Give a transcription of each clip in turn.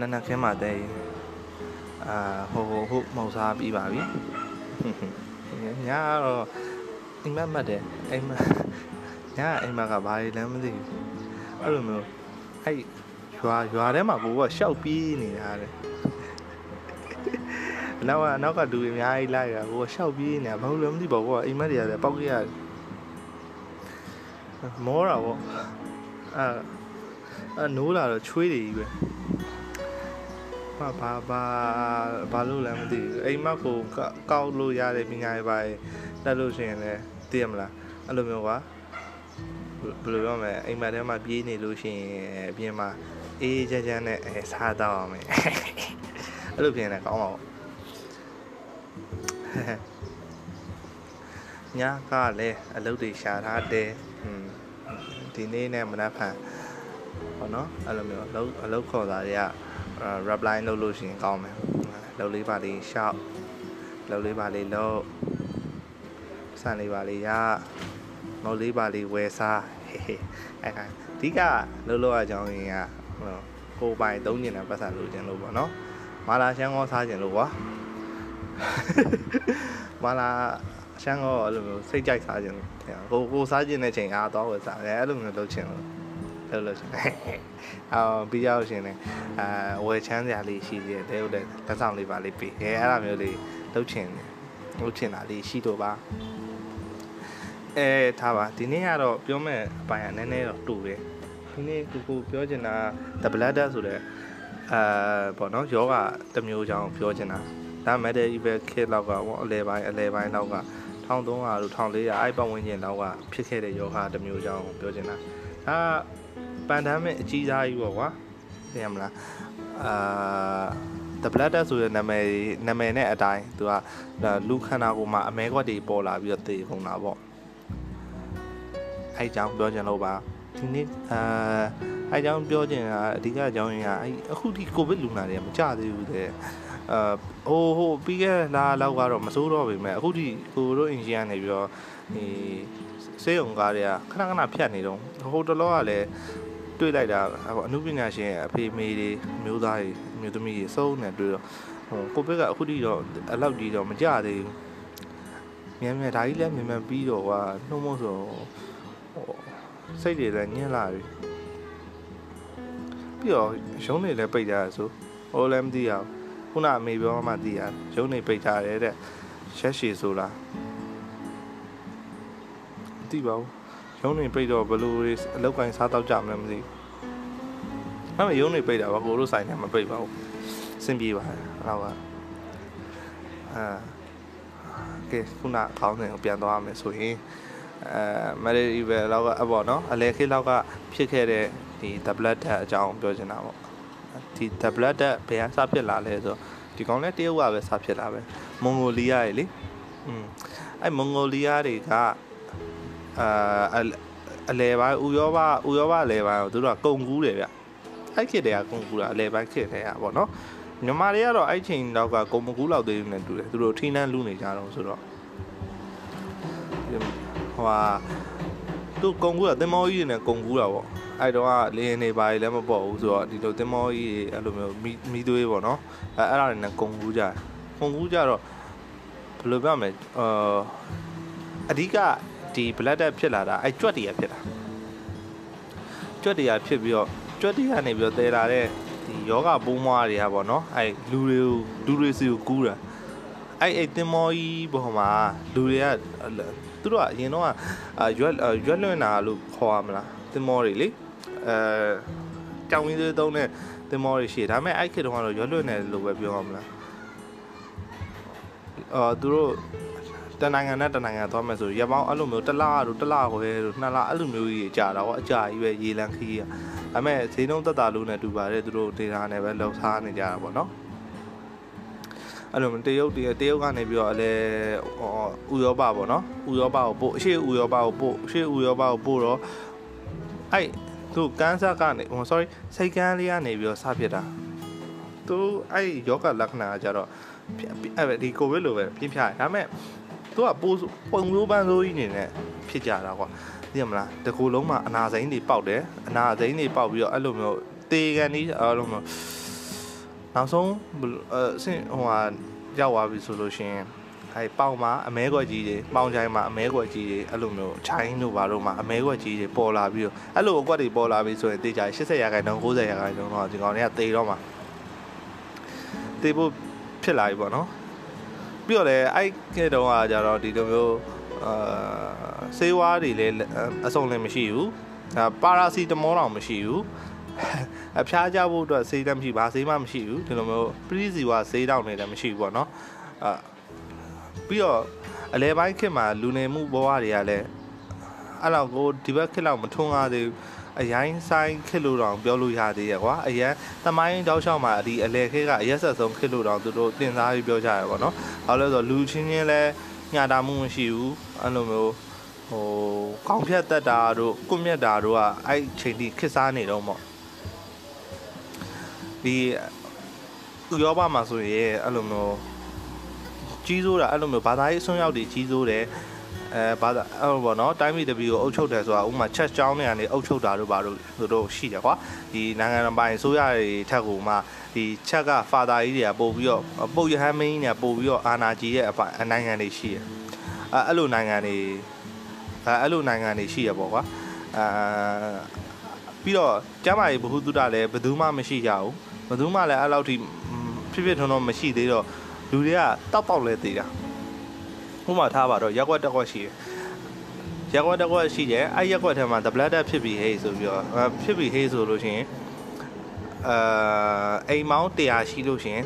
နနနခင်းမှာတဲ့အာဟိုဟိုဟုတ်မောက်စားပြီးပါပြီညာတော့အိမ်မက်မတ်တယ်အိမ်မညာအိမ်မကဘာလဲလမ်းမသိဘူးအဲ့လိုမျိုးအဲ့ရွာရွာထဲမှာကိုကရှောက်ပြေးနေတာတဲ့နောက်ကနောက်ကလူတွေအများကြီးလိုက်တာကိုကရှောက်ပြေးနေတာဘာလို့လဲမသိပါဘူးကအိမ်မက်တွေရတယ်ပောက်ကြရတယ်မောတာပေါ့အဲအဲနိုးလာတော့ချွေးတွေကြီးပဲ ဘာဘာဘာဘာလို့လဲမသိဘူးအိမ်မက်ကိုကောက်လို့ရတဲ့ပညာရေးပါတက်လို့ရှိရင်လည်းသိရမလားအဲ့လိုမျိုးကွာဘယ်လိုပြောမလဲအိမ်မက်ထဲမှာပြေးနေလို့ရှိရင်အပြင်မှာအေးချမ်းချမ်းနဲ့အဲစားတော့အောင်မယ်အဲ့လိုဖြစ်နေကောင်းပါဘူးညာကလည်းအလုပ်တွေရှာထားတယ်อืมဒီနေ့နဲ့မနက်ဖြန်ဟောနော်အဲ့လိုမျိုးအလုပ်အလုပ်ခေါ်တာတွေက reply လုပ်လို့ရှိရင်ကောင်းမယ်လုပ်လေးပါလေးရှောက်လုပ်လေးပါလေးလုပ်စံလေးပါလေးရမော်လေးပါလေးဝယ်စားဟေးဟေးအဲ့ဒါအဓိကလုပ်လို့အကြောင်းရင်းကဟိုကိုပိုင်သုံးကျင်တဲ့ပတ်စံလိုချင်လို့ပေါ့နော်မာလာရှမ်းကောစားကျင်လို့ကွာမာလာရှမ်းကောအဲ့လိုမျိုးစိတ်ကြိုက်စားကျင်လို့ကိုကိုစားကျင်တဲ့ချိန်အားတော့ဝယ်စားတယ်အဲ့လိုမျိုးလုပ်ချင်လို့ လုပ်လို့ရှင်အော်ပြီးရောက်ရှင်လေအာဝယ်ချမ်းစရာလေးရှိသေးတယ်တဲ့ဟုတ်တယ်လက်ဆောင်လေးပါလေးပေးအဲအဲ့လိုမျိုးလေးလုပ်ချင်တယ်လုပ်ချင်တာလေးရှိတော့ပါအဲထားပါဒီနေ့ကတော့ပြောမဲ့အပိုင်းကနည်းနည်းတော့တူတယ်ဒီနေ့ကိုကိုပြောချင်တာ the bladder ဆိုတဲ့အာပေါ့နော်ယောဂတစ်မျိုးကြောင်းပြောချင်တာဒါ medieval kit လောက်ကပေါ့အလဲပိုင်းအလဲပိုင်းလောက်က1300လို့1400အဲ့ပတ်ဝန်းကျင်လောက်ကဖြစ်ခဲ့တဲ့ယောဂတစ်မျိုးကြောင်းပြောချင်တာဒါ ပန်တမ်းမဲ့အကြီးစားကြီးပေါ့ကွာသိရမလားအာ the bladder ဆိုတဲ့နာမည်နာမည်နဲ့အတိုင်းသူကလူခန္ဓာကိုယ်မှာအမဲခွက်တွေပေါ်လာပြီးတော့သေကုန်တာပေါ့အဲ့ကြောင့်ပြောချင်လို့ပါဒီနေ့အာအဲကြောင့်ပြောချင်တာအဓိကအကြောင်းရင်းကအဲအခုဒီကိုဗစ်လူနာတွေကမကြသေးဘူးတဲ့အာဟိုဟိုပြီးခဲ့လာလောက်ကတော့မစိုးတော့ပေမဲ့အခုဒီကိုတို့အင်ဂျင်ကနေပြီးတော့ဒီစေးုံကားတွေကခဏခဏဖြတ်နေတော့ဟိုတလောကလည်း တွေ့လိုက်တာဟိုအမှုပညာရှင်အဖေမေတွေမျိုးသားတွေမျိုးသမီးတွေစုံနေတွေ့တော့ဟိုကိုဗစ်ကအခုထိတော့အလောက်ကြီးတော့မကြသေးဘူးမြန်မြန်ဒါကြီးလည်းမြန်မြန်ပြီးတော့ကွာနှုံးမို့ဆိုဟိုစိတ်တွေလည်းညှင်းလာပြီပြီးတော့ရုံးနေလည်းပိတ်ကြရဆိုဟိုလည်းမသိရဘူးခုနအမေပြောမှသိရရုံးနေပိတ်ကြတယ်တဲ့ရက်ရှည်ဆိုလားမသိပါဘူး ရုံးနေပိတ်တော့ဘယ်လိုအလောက်ကင်စားတော့ကြမလဲမသိဘူးအဲ့မဲ့ရုံးနေပိတ်တာပါကိုတို့ဆိုင်ထဲမှာပိတ်ပါဘူးစင်ပြေပါတယ်အဲ့တော့ကအာကဲခုနခေါင်းစဉ်ကိုပြန်သွားမယ်ဆိုရင်အဲမရီရီဘယ်လောက်ကအပေါ့နော်အလဲခေလောက်ကဖြစ်ခဲ့တဲ့ဒီ the blood test အကြောင်းပြောချင်တာပေါ့ဒီ the blood test ဘယ်ကစဖြစ်လာလဲဆိုတော့ဒီကောင်လဲတရုတ်ကပဲစဖြစ်လာပဲမွန်ဂိုလီးယားရေလေอืมအဲ့မွန်ဂိုလီးယားတွေက အာအလဲပိုင်းဥရောပဥရောပအလဲပိုင်းကိုသူတို့ကကုံကူးတယ်ဗျအဲ့ခေတ်တည်းကကုံကူးတာအလဲပိုင်းခေတ်တည်းကပေါ့နော်မြန်မာတွေကတော့အဲ့ချိန်တော့ကကုံမကူးလောက်သေးဘူးနဲ့တူတယ်သူတို့ထိနှန်းလူနေကြတော့ဆိုတော့ဟိုဟာသူကုံကူးတာတင်မောကြီးနဲ့ကုံကူးတာပေါ့အဲ့တော့ကလေရင်နေပါလည်းမပေါ့ဘူးဆိုတော့ဒီလိုတင်မောကြီးအဲ့လိုမျိုးမီးသွေးပေါ့နော်အဲ့အဲ့ဒါတွေနဲ့ကုံကူးကြကုံကူးကြတော့ဘယ်လိုပြောမလဲအာအဓိက ဒီ blood test ဖြစ်လာတာအဲ့ကြွက်တွေကဖြစ်တာကြွက်တွေကဖြစ်ပြီးတော့ကြွက်တွေကနေပြီးတော့တဲလာတဲ့ဒီယောဂပိုးမွားတွေကပေါ့နော်အဲ့လူတွေကိုလူတွေစီကိုကူးတာအဲ့အဲ့တင်မောကြီးပေါ်မှာလူတွေကသူတို့ကအရင်တော့ရွက်ရွက်လွင့်တာလို့ခေါ်ရမလားတင်မောတွေလေအဲကြောင်ရင်းသေးသုံးတဲ့တင်မောတွေရှိတယ်ဒါပေမဲ့အဲ့ခေတ်တုန်းကတော့ရွက်လွင့်တယ်လို့ပဲပြောရမလားအော်သူတို့ တနိုင်ငံနဲ့တနိုင်ငံသွားမယ်ဆိုရပောင်းအဲ့လိုမျိုးတစ်လတို့တစ်လခွဲတို့နှစ်လအဲ့လိုမျိုးကြီးကြာတာပေါ့အကြာကြီးပဲရေလန်းခီးရဒါပေမဲ့ဈေးနှုန်းသက်သာလို့နဲ့တူပါတယ်သူတို့ဒေတာနဲ့ပဲလောက်ထားနေကြတာပေါ့နော်အဲ့လိုတရုတ်တရုတ်တရုတ်ကနေပြီးတော့အလဲဥရောပပေါ့နော်ဥရောပကိုပို့အရှေ့ဥရောပကိုပို့အရှေ့ဥရောပကိုပို့တော့အဲ့သူကန်းစားကနေဟို sorry စိတ်ကန်းလေးကနေပြီးတော့စဖြစ်တာသူအဲ့ယောဂလက္ခဏာကြတော့အဲ့ဒီကိုဗစ်လိုပဲပြင်းပြတယ်ဒါပေမဲ့ သူကပိုးပုံမျိုးပန်းစိုးကြီးနေနဲ့ဖြစ်ကြတာကွာသိရမလားတကူလုံးမှာအနာစိမ်းတွေပေါက်တယ်အနာစိမ်းတွေပေါက်ပြီးတော့အဲ့လိုမျိုးတေကန်ကြီးအဲ့လိုမျိုးနောက်ဆုံးအဆင့်ဟိုဟာရောက်သွားပြီဆိုလို့ရှိရင်အဲပေါင်မှာအမဲခွက်ကြီးတွေပေါင်ချိုင်းမှာအမဲခွက်ကြီးတွေအဲ့လိုမျိုးချိုင်းတို့ဘာတို့မှာအမဲခွက်ကြီးတွေပေါ်လာပြီးတော့အဲ့လိုအကွက်တွေပေါ်လာပြီးဆိုရင်တေချာ80ရာခိုင်နှုန်း90ရာခိုင်နှုန်းတော့ဒီကောင်တွေကတေတော့မှာတေဖို့ဖြစ်လာပြီပေါ့နော် ပြီးတော့လည်းအဲ့ကဲတုန်းကကြတော့ဒီလိုမျိုးအာဆေးဝါးတွေလည်းအစုံလည်းမရှိဘူးပါရာစီတမောတောင်မရှိဘူးအဖျားကြဖို့အတွက်ဆေးတမ်းမရှိဘာဆေးမှမရှိဘူးဒီလိုမျိုးပရိစီဝါဆေးတောင်နေလည်းမရှိဘူးပေါ့နော်အာပြီးတော့အလဲပိုင်းခေတ်မှာလူနေမှုဘဝတွေကလည်းအဲ့လောက်ကိုဒီဘက်ခေတ်လောက်မထွန်းကားသေးဘူး အရင်ဆိုင်ခစ်လို့တော့ပြောလို့ရသေးရကွာအရင်သမိုင်းတောက်လျှောက်မှာဒီအလဲခဲကအရက်ဆက်ဆုံးခစ်လို့တော့သူတို့တင်စားပြီးပြောကြရပါတော့။ဘာလို့လဲဆိုတော့လူချင်းချင်းလဲညတာမှုမရှိဘူးအဲ့လိုမျိုးဟိုကောင်းဖြတ်တက်တာတို့ကွမြက်တာတို့ကအဲ့ချိန်ထိခစ်စားနေတော့ပေါ့ဒီဥရောပမှာဆိုရင်အဲ့လိုမျိုးကြီးစိုးတာအဲ့လိုမျိုးဘာသာရေးအစွန်းရောက်တွေကြီးစိုးတယ် အဲဘာသာအဲ့လိုပေါ့နော်တိုင်းပြည်တပီကိုအုပ်ချုပ်တယ်ဆိုတာဥမာချက်ချောင်းတွေကနေအုပ်ချုပ်တာတို့ဘာလို့သူတို့ရှိတယ်ကွာဒီနိုင်ငံတော်ပိုင်းဆိုရတွေထက်ကိုမှဒီချက်ကဖာသာကြီးတွေကပို့ပြီးတော့ပုတ်ရဟန်းမင်းကြီးတွေကပို့ပြီးတော့အာနာကြီးရဲ့အနိုင်ငံတွေရှိတယ်အဲအဲ့လိုနိုင်ငံတွေအဲအဲ့လိုနိုင်ငံတွေရှိရပေါ့ကွာအာပြီးတော့ကျမ်းမာရေးဘ ഹു တုဒလည်းဘယ်သူမှမရှိကြဘူးဘယ်သူမှလည်းအဲ့လောက်ထိဖြစ်ဖြစ်ထွန်းထွန်းမရှိသေးတော့လူတွေကတောက်တောက်လဲသေးတာ ဥပမာထားပါတော့ရက်ွက်တက်ွက်ရှိတယ်ရက်ွက်တက်ွက်ရှိတယ်အဲ့ရက်ွက်ထဲမှာ the blood ဖြစ်ပြီးဟေးဆိုပြီးတော့ဖြစ်ပြီးဟေးဆိုလို့ရှိရင်အာအိမ်မောင်း100ရှိလို့ရှိရင်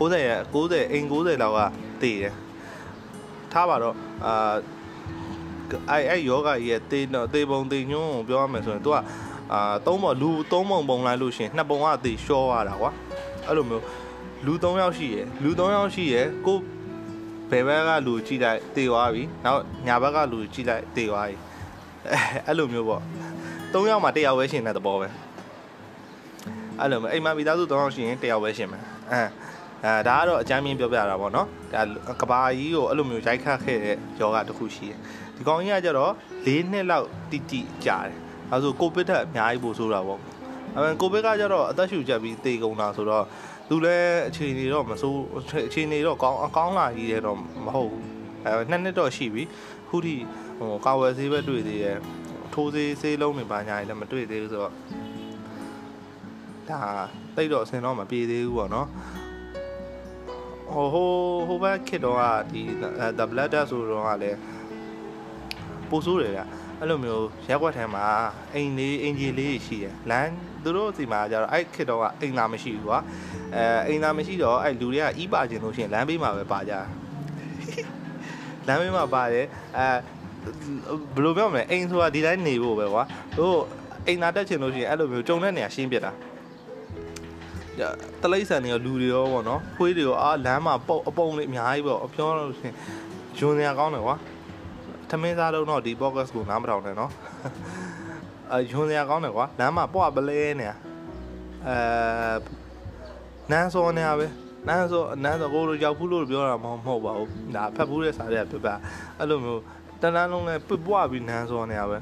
90 90အိမ်90လောက်ကတည်တယ်ထားပါတော့အာအဲ့အဲ့ယောဂရဲ့တေးတော့တေးပုံတေးညွန်းကိုပြောရမယ်ဆိုရင် तू ကအာသုံးပုံလူသုံးပုံပုံလိုက်လို့ရှင်နှစ်ပုံကတေးရှော့ရတာကွာအဲ့လိုမျိုးလူ3ယောက်ရှိရယ်လူ3ယောက်ရှိရယ်ကို ဘယ်ဘက်ကလူကြည့်လိုက်တေသွားပြီနောက်ညာဘက်ကလူကြည့်လိုက်တေသွားပြီအဲ့လိုမျိုးပေါ့3ယောက်မှာ1ယောက်ပဲရှင်တဲ့သဘောပဲအဲ့လိုမျိုးအိမ်မှာမိသားစု3ယောက်ရှိရင်1ယောက်ပဲရှင်မယ်အဲအဲဒါကတော့အကြမ်းမြင်ပြောပြတာပေါ့နော်ဒါကဘာကြီးကိုအဲ့လိုမျိုးရိုက်ခတ်ခဲ့တဲ့ယောဂတစ်ခုရှိတယ်ဒီကောင်ကြီးကကျတော့၄နှစ်လောက်တိတိကြာတယ်အဲဆိုကိုဗစ်ထက်အများကြီးပိုဆိုးတာပေါ့ အဲကိုဗစ်ကကျတော့အသက်ရှူချက်ပြီးသေကုန်တာဆိုတော့သူလည်းအခြေအနေတော့မဆိုးအခြေအနေတော့ကောင်းအကောင်းလာကြီးတယ်တော့မဟုတ်ဘူးအဲနှစ်နှစ်တော့ရှိပြီခုထိဟိုကာဝယ်ဆေးပဲတွေ့သေးတယ်ထိုးဆေးဆေးလုံးတွေပါညာလည်းမတွေ့သေးဘူးဆိုတော့ဒါတိတ်တော့အစင်တော့မပြေသေးဘူးပေါ့နော်ဟိုဟိုဟိုဘက်ခစ်တော့ကဒီ the blood ဆိုတော့ကလည်းပိုဆိုးတယ်ဗျ အဲ့လိုမျိုးရက်ွက်ထဲမှာအိမ်လေးအင်ဂျီလေးရှိတယ်လမ်းသူတို့စီမှာကျတော့အဲ့ခစ်တော့ကအိမ်သာမရှိဘူးကွာအဲအိမ်သာမရှိတော့အဲ့လူတွေကဤပါကျင်လို့ရှိရင်လမ်းဘေးမှာပဲပါကြလမ်းဘေးမှာပါတယ်အဲဘယ်လိုပြောမလဲအိမ်ဆိုတာဒီတိုင်းနေဖို့ပဲကွာတို့အိမ်သာတက်ချင်လို့ရှိရင်အဲ့လိုမျိုးကြုံတဲ့နေရာရှင်းပြတာတလိမ့်ဆန်တွေရောလူတွေရောပေါ့နော်ခွေးတွေရောအာလမ်းမှာပုတ်အပုံလေးအများကြီးပေါ့အပြောလို့ရှိရင်ဂျွန်နေရာကောင်းတယ်ကွာ ထမင်းစားတော့တော့ဒီ podcast ကိုနားမထောင်နဲ့နော်အဲဂျွန်နေရာကောင်းတယ်ကွာလမ်းမှာပွားပလဲနေအဲနန်းစောနေရပဲနန်းစောနန်းစောကိုတို့ရောက်ဘူးလို့ပြောတာမဟုတ်ပါဘူးဒါဖတ်ဘူးတဲ့စာတွေကပြပအဲ့လိုမျိုးတန်းတန်းလုံးနဲ့ပွားပြီးနန်းစောနေရပဲ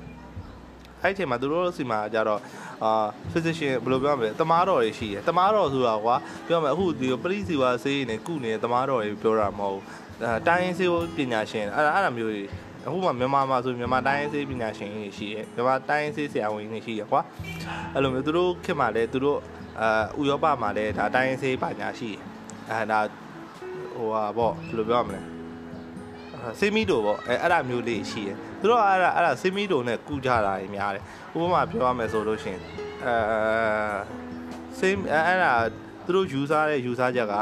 အဲ့ချိန်မှာသူတို့စီမှာကြတော့အာ physician ဘယ်လိုပြောမလဲတမားတော်တွေရှိတယ်တမားတော်ဆိုတာကွာပြောမယ်အခုဒီပရိစီဝါဆေးနေကုနေတဲ့တမားတော်တွေပြောတာမဟုတ်ဘူးတိုင်းရင်းဆေးပညာရှင်အဲ့ဒါအဲ့ဒါမျိုးတွေ အခုမှမြန်မာမှာဆိုမြန်မာတိုင်းရင်းဆေးပညာရှင်တွေရှိတယ်မြန်မာတိုင်းရင်းဆေးဆရာဝန်တွေရှိရကွာအဲ့လိုမျိုးသူတို့ခေတ်မှာလည်းသူတို့အာဥရောပမှာလည်းဒါတိုင်းရင်းဆေးပညာရှိတယ်အဲဒါဟိုဟာပေါ့ဘယ်လိုပြောမလဲဆေးမီတိုပေါ့အဲအဲ့ဒါမျိုးလေးရှိတယ်သူတို့အဲ့ဒါအဲ့ဒါဆေးမီတိုနဲ့ကုကြတာတွေများတယ်ဥပမာပြောရမယ်ဆိုလို့ရှင်အဲဆေးအဲ့ဒါ သူတို့ယူဆတဲ့ယူဆချက်က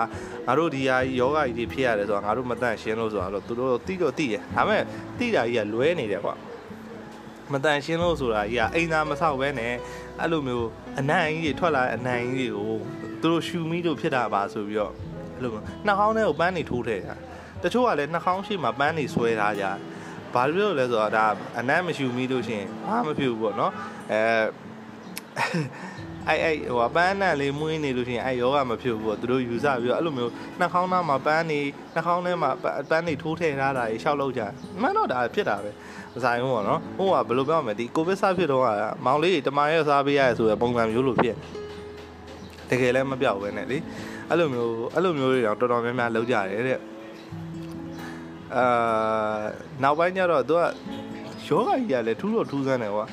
ငါတို့ဒီဟာယောဂကြီးတွေဖြစ်ရတယ်ဆိုတော့ငါတို့မတန့်ရှင်းလို့ဆိုတော့သူတို့တိတော့တိတယ်ဒါပေမဲ့တိတာကြီးကလွဲနေတယ်ကွာမတန်ရှင်းလို့ဆိုတာကြီးကအိမ်သာမဆောက်ပဲနဲ့အဲ့လိုမျိုးအနံ့ကြီးတွေထွက်လာတဲ့အနံ့ကြီးတွေကိုသူတို့ရှူမီတို့ဖြစ်တာပါဆိုပြီးတော့အဲ့လိုမျိုးနှာခေါင်းထဲကိုပန်းနေထိုးထည့်တာတချို့ကလည်းနှာခေါင်းရှိမှပန်းနေဆွဲထားကြဘာလို့လဲဆိုတော့ဒါအနံ့မရှူမီလို့ရှင်ဘာမဖြစ်ဘူးပေါ့နော်အဲ အဲ့အဲ့ဟိုပန်းနဲ့လေးမွေးနေလို့ရှိရင်အဲ့ယောဂမဖြစ်ဘူးပေါ့သူတို့ယူဆပြီးတော့အဲ့လိုမျိုးနှာခေါင်းသားမှာပန်းနေနှာခေါင်းထဲမှာပန်းနေထိုးထည့်ထားတာကြီးရှောက်လောက်ကြမှန်တော့ဒါဖြစ်တာပဲမဆိုင်ဘူးပေါ့နော်ဟိုကဘယ်လိုပြောမလဲဒီကိုဗစ်စဖြစ်တော့ကမောင်လေးတမန်ရဲ့စားပေးရဆိုတဲ့ပုံစံမျိုးလိုဖြစ်တကယ်လည်းမပြောက်ပဲနဲ့လေအဲအဲ့လိုမျိုးအဲ့လိုမျိုးတွေတော့တော်တော်များများလုပ်ကြတယ်တဲ့အာနောက်ပိုင်းကျတော့သူကယောဂကြီးကလည်းထူးတော့ထူးဆန်းတယ်ကွာ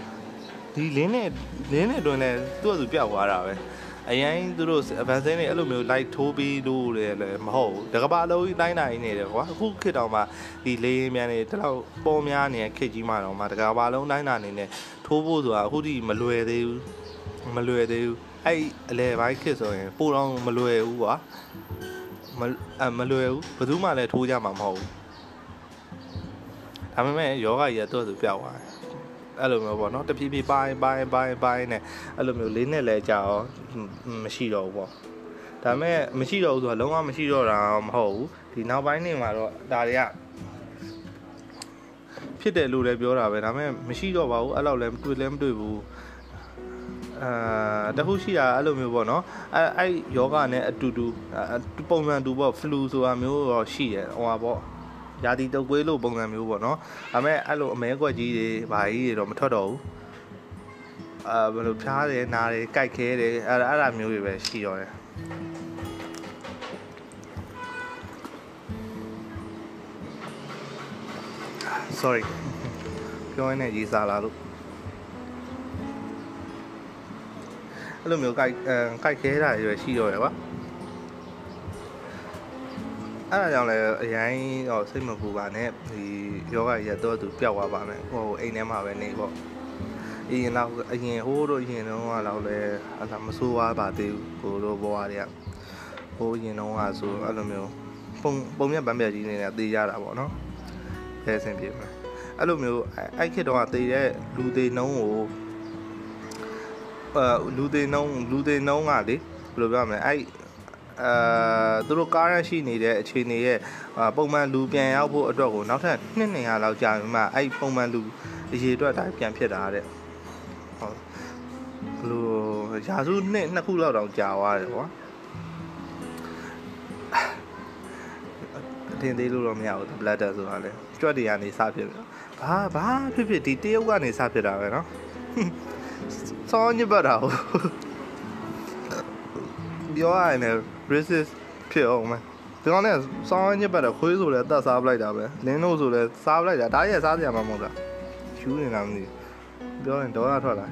ဒီလင်းနဲ့လင်းနဲ့တွင်လည်းသူ့အသူပြောက်သွားတာပဲအရင်သူတို့ advance တွေအဲ့လိုမျိုး light ထိုးပြီးလို့လည်းမဟုတ်ဘူးတကဘာလုံးကြီးတိုင်းတိုင်းနေတယ်ကွာအခုခေတ်တောင်မှဒီလေးမြန်နေတလောက်ပေါ်များနေတဲ့ခေတ်ကြီးမှတော့မှတကဘာလုံးတိုင်းတာနေနဲ့ထိုးဖို့ဆိုတာအခုထိမလွယ်သေးဘူးမလွယ်သေးဘူးအဲ့အလဲပိုင်းခေတ်ဆိုရင်ပိုတော့မလွယ်ဘူးကွာမအမလွယ်ဘူးဘယ်သူမှလည်းထိုးကြမှာမဟုတ်ဘူးဒါပေမဲ့ယောဂကြီးကတော့သူပြောက်သွားတယ် အဲ့လိုမျိုးပေါ့နော်တဖြည်းဖြည်းပိုင်းပိုင်းပိုင်းပိုင်းနဲ့အဲ့လိုမျိုးလေးနဲ့လဲကြာရောမရှိတော့ဘူးပေါ့ဒါပေမဲ့မရှိတော့ဘူးဆိုတာလုံးဝမရှိတော့တာမဟုတ်ဘူးဒီနောက်ပိုင်းနေမှာတော့ဒါတွေကဖြစ်တယ်လို့လည်းပြောတာပဲဒါပေမဲ့မရှိတော့ပါဘူးအဲ့လောက်လည်းတွေ့လည်းမတွေ့ဘူးအာတခုရှိတာအဲ့လိုမျိုးပေါ့နော်အဲအဲ့ယောဂနဲ့အတူတူပုံစံတူပေါ့ flu ဆိုတာမျိုးတော့ရှိရဟိုပါပေါ့ ရာသီတုပ်ကွေးလို့ပုံစံမျိုးပေါ့နော်ဒါပေမဲ့အဲ့လိုအမဲကွက်ကြီးတွေဘာကြီးတွေတော့မထွက်တော့ဘူးအာဘယ်လိုဖြားတယ်နားတယ်ကြိုက်ခဲတယ်အဲ့အဲ့ဒါမျိုးတွေပဲရှိတော့တယ် sorry ပြောရင်းနဲ့ရေးစားလာလို့အဲ့လိုမျိုးကြိုက်အဲကြိုက်ခဲတာတွေရှိတော့ရပါ အဲ့ဒါကြောင့်လည်းအရင်တော့စိတ်မပူပါနဲ့ဒီယောဂရတော့သူပျောက်သွားပါမယ်ဟိုအိမ်ထဲမှာပဲနေပေါ့အရင်တော့အရင်ဟိုးတို့အရင်တော့ကတော့လည်းအဲ့ဒါမဆိုးသွားပါသေးဘူးကိုတို့ဘဝတွေကဟိုးအရင်တော့ကဆိုအဲ့လိုမျိုးပုံပုံမြတ်ပန်းပြကြီးနေတာသိရတာပေါ့နော်အဲအဆင်ပြေမှာအဲ့လိုမျိုးအဲ့ခေတ်တော့ကသိတဲ့လူသေးနှုံးကိုအဲလူသေးနှုံးလူသေးနှုံးကလေဘယ်လိုပြောမလဲအဲ့ အဲသူတို့ကားရရှိနေတဲ့အခြေအနေရဲ့ပုံမှန်လူပြန်ရောက်ဖို့အတွက်ကိုနောက်ထပ်2နေရာလောက်ကြာပြီးမှအဲ့ပုံမှန်လူအရေးအတွက်တိုင်းပြန်ဖြစ်တာတဲ့ဟုတ်ဘလို့ရာစုနှစ်နှစ်ခုလောက်တောင်ကြာသွားတယ်ကွာအထင်သေးလို့တော့မရဘူး bladder ဆိုတာလေကြွက်တွေကနေစဖြစ်ဘာဘာဖြစ်ဖြစ်ဒီတရုတ်ကနေစဖြစ်တာပဲเนาะစောညစ်ပတ်တာဟုတ် ပြောရရင်လည်း racist ဖြစ်အောင်မယ်ဒီကောင်နဲ့စောင်းညစ်ပတ်တယ်ခွေးဆိုလည်းတတ်စားပလိုက်တာပဲလင်းတို့ဆိုလည်းစားပလိုက်တာဒါရဲ့စားစရာမှမဟုတ်တာယူနေတာမသိဘူးပြောရင်ဒေါသထွက်လာ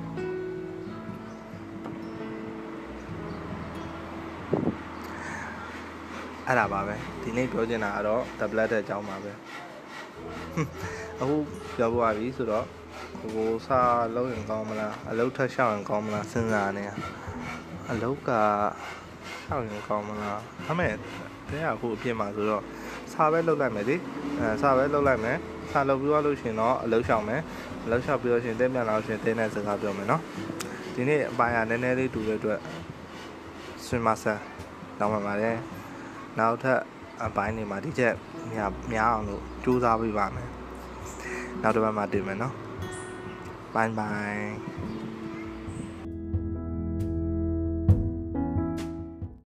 အဲ့ဒါပါပဲဒီနေ့ပြောချင်တာကတော့ the blood တဲ့အကြောင်းပါပဲအခုပြောပြပါပြီဆိုတော့ကိုစားလုံးရင်ကောင်းမလားအလုတ်ထက်ရှောက်ရင်ကောင်းမလားစဉ်းစားနေအလုတ်က ရှောက်ရင်ကောင်းမလားဒါမဲ့တဲ့အခုအဖြစ်မှာဆိုတော့စာပဲလုပ်လိုက်မယ်ဒီအဲစာပဲလုပ်လိုက်မယ်စာလုပ်ပြီးတော့လို့ရှင်တော့အလုတ်ရှောက်မယ်အလုတ်ရှောက်ပြီးတော့ရှင်တဲပြန်လာလို့ရှင်တဲနဲ့စကားပြောမယ်နော်ဒီနေ့အပိုင်းကနည်းနည်းလေးတူတဲ့အတွက်ဆွေမဆန်တောင်းပန်ပါတယ်နောက်ထပ်အပိုင်းတွေမှာဒီချက်များများအောင်လို့စူးစမ်းပေးပါမယ်နောက်တစ်ပတ်မှာတွေ့မယ်နော် bye bye